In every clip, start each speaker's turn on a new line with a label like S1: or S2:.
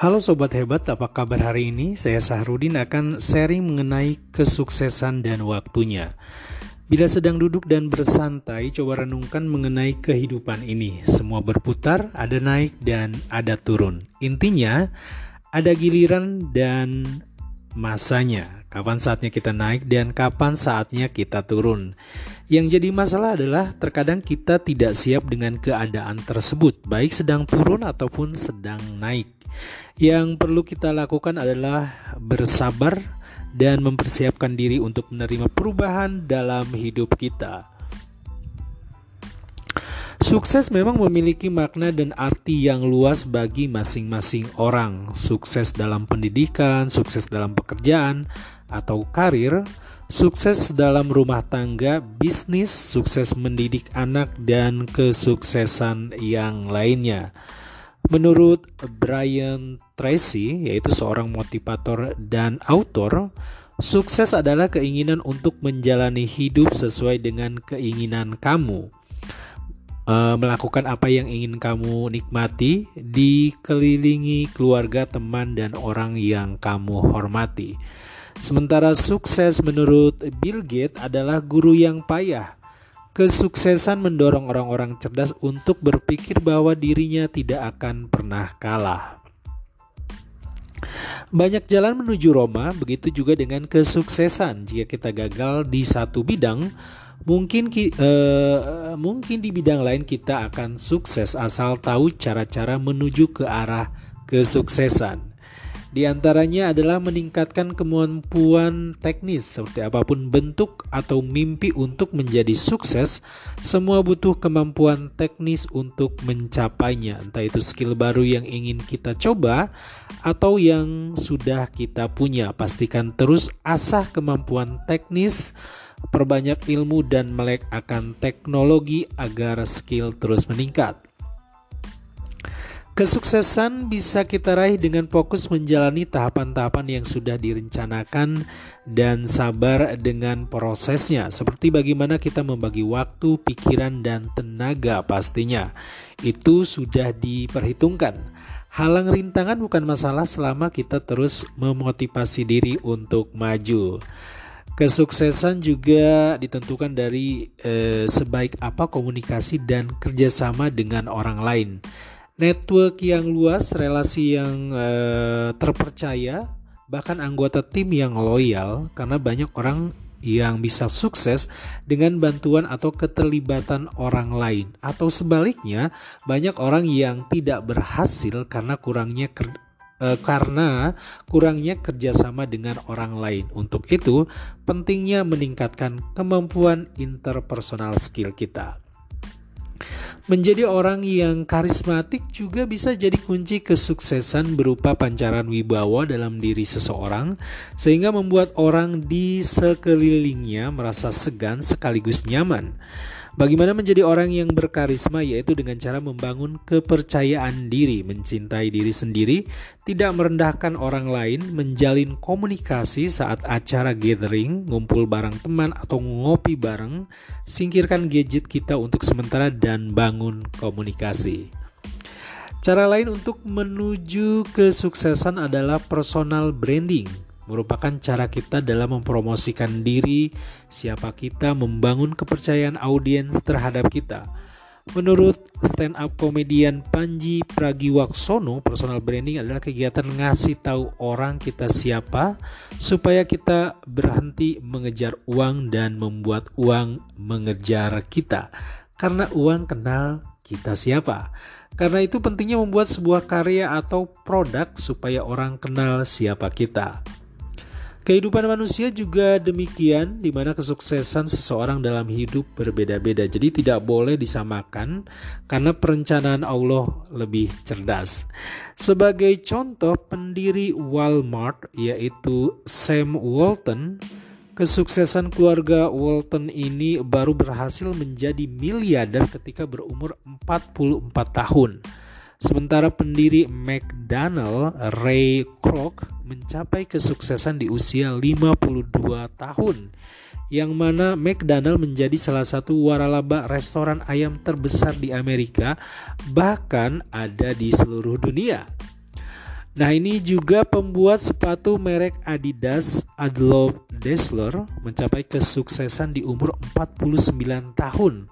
S1: Halo Sobat Hebat, apa kabar hari ini? Saya Sahrudin akan sharing mengenai kesuksesan dan waktunya. Bila sedang duduk dan bersantai, coba renungkan mengenai kehidupan ini. Semua berputar, ada naik dan ada turun. Intinya, ada giliran dan masanya. Kapan saatnya kita naik dan kapan saatnya kita turun. Yang jadi masalah adalah terkadang kita tidak siap dengan keadaan tersebut, baik sedang turun ataupun sedang naik. Yang perlu kita lakukan adalah bersabar dan mempersiapkan diri untuk menerima perubahan dalam hidup kita. Sukses memang memiliki makna dan arti yang luas bagi masing-masing orang. Sukses dalam pendidikan, sukses dalam pekerjaan atau karir, sukses dalam rumah tangga, bisnis, sukses mendidik anak, dan kesuksesan yang lainnya. Menurut Brian Tracy, yaitu seorang motivator dan autor, sukses adalah keinginan untuk menjalani hidup sesuai dengan keinginan kamu. E, melakukan apa yang ingin kamu nikmati, dikelilingi keluarga, teman, dan orang yang kamu hormati. Sementara sukses menurut Bill Gates adalah guru yang payah Kesuksesan mendorong orang-orang cerdas untuk berpikir bahwa dirinya tidak akan pernah kalah. Banyak jalan menuju Roma, begitu juga dengan kesuksesan. Jika kita gagal di satu bidang, mungkin uh, mungkin di bidang lain kita akan sukses asal tahu cara-cara menuju ke arah kesuksesan. Di antaranya adalah meningkatkan kemampuan teknis seperti apa pun bentuk atau mimpi untuk menjadi sukses, semua butuh kemampuan teknis untuk mencapainya. Entah itu skill baru yang ingin kita coba atau yang sudah kita punya. Pastikan terus asah kemampuan teknis perbanyak ilmu dan melek akan teknologi agar skill terus meningkat. Kesuksesan bisa kita raih dengan fokus menjalani tahapan-tahapan yang sudah direncanakan dan sabar dengan prosesnya, seperti bagaimana kita membagi waktu, pikiran, dan tenaga pastinya. Itu sudah diperhitungkan. Halang rintangan bukan masalah selama kita terus memotivasi diri untuk maju. Kesuksesan juga ditentukan dari eh, sebaik apa komunikasi dan kerjasama dengan orang lain network yang luas, relasi yang uh, terpercaya, bahkan anggota tim yang loyal karena banyak orang yang bisa sukses dengan bantuan atau keterlibatan orang lain. Atau sebaliknya banyak orang yang tidak berhasil karena kurangnya ker, uh, karena kurangnya kerjasama dengan orang lain. Untuk itu pentingnya meningkatkan kemampuan interpersonal skill kita Menjadi orang yang karismatik juga bisa jadi kunci kesuksesan berupa pancaran wibawa dalam diri seseorang, sehingga membuat orang di sekelilingnya merasa segan sekaligus nyaman. Bagaimana menjadi orang yang berkarisma yaitu dengan cara membangun kepercayaan diri, mencintai diri sendiri, tidak merendahkan orang lain, menjalin komunikasi saat acara gathering, ngumpul bareng teman atau ngopi bareng, singkirkan gadget kita untuk sementara dan bangun komunikasi. Cara lain untuk menuju kesuksesan adalah personal branding merupakan cara kita dalam mempromosikan diri, siapa kita, membangun kepercayaan audiens terhadap kita. Menurut stand up komedian Panji Pragiwaksono, personal branding adalah kegiatan ngasih tahu orang kita siapa supaya kita berhenti mengejar uang dan membuat uang mengejar kita. Karena uang kenal kita siapa. Karena itu pentingnya membuat sebuah karya atau produk supaya orang kenal siapa kita. Kehidupan manusia juga demikian, di mana kesuksesan seseorang dalam hidup berbeda-beda. Jadi tidak boleh disamakan karena perencanaan Allah lebih cerdas. Sebagai contoh, pendiri Walmart yaitu Sam Walton, kesuksesan keluarga Walton ini baru berhasil menjadi miliarder ketika berumur 44 tahun. Sementara pendiri McDonald Ray Kroc mencapai kesuksesan di usia 52 tahun yang mana McDonald menjadi salah satu waralaba restoran ayam terbesar di Amerika bahkan ada di seluruh dunia. Nah ini juga pembuat sepatu merek Adidas Adolf Dassler mencapai kesuksesan di umur 49 tahun.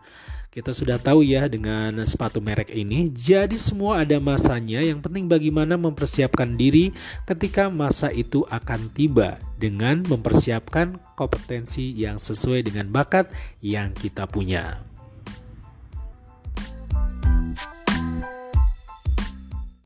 S1: Kita sudah tahu ya dengan sepatu merek ini, jadi semua ada masanya. Yang penting bagaimana mempersiapkan diri ketika masa itu akan tiba dengan mempersiapkan kompetensi yang sesuai dengan bakat yang kita punya.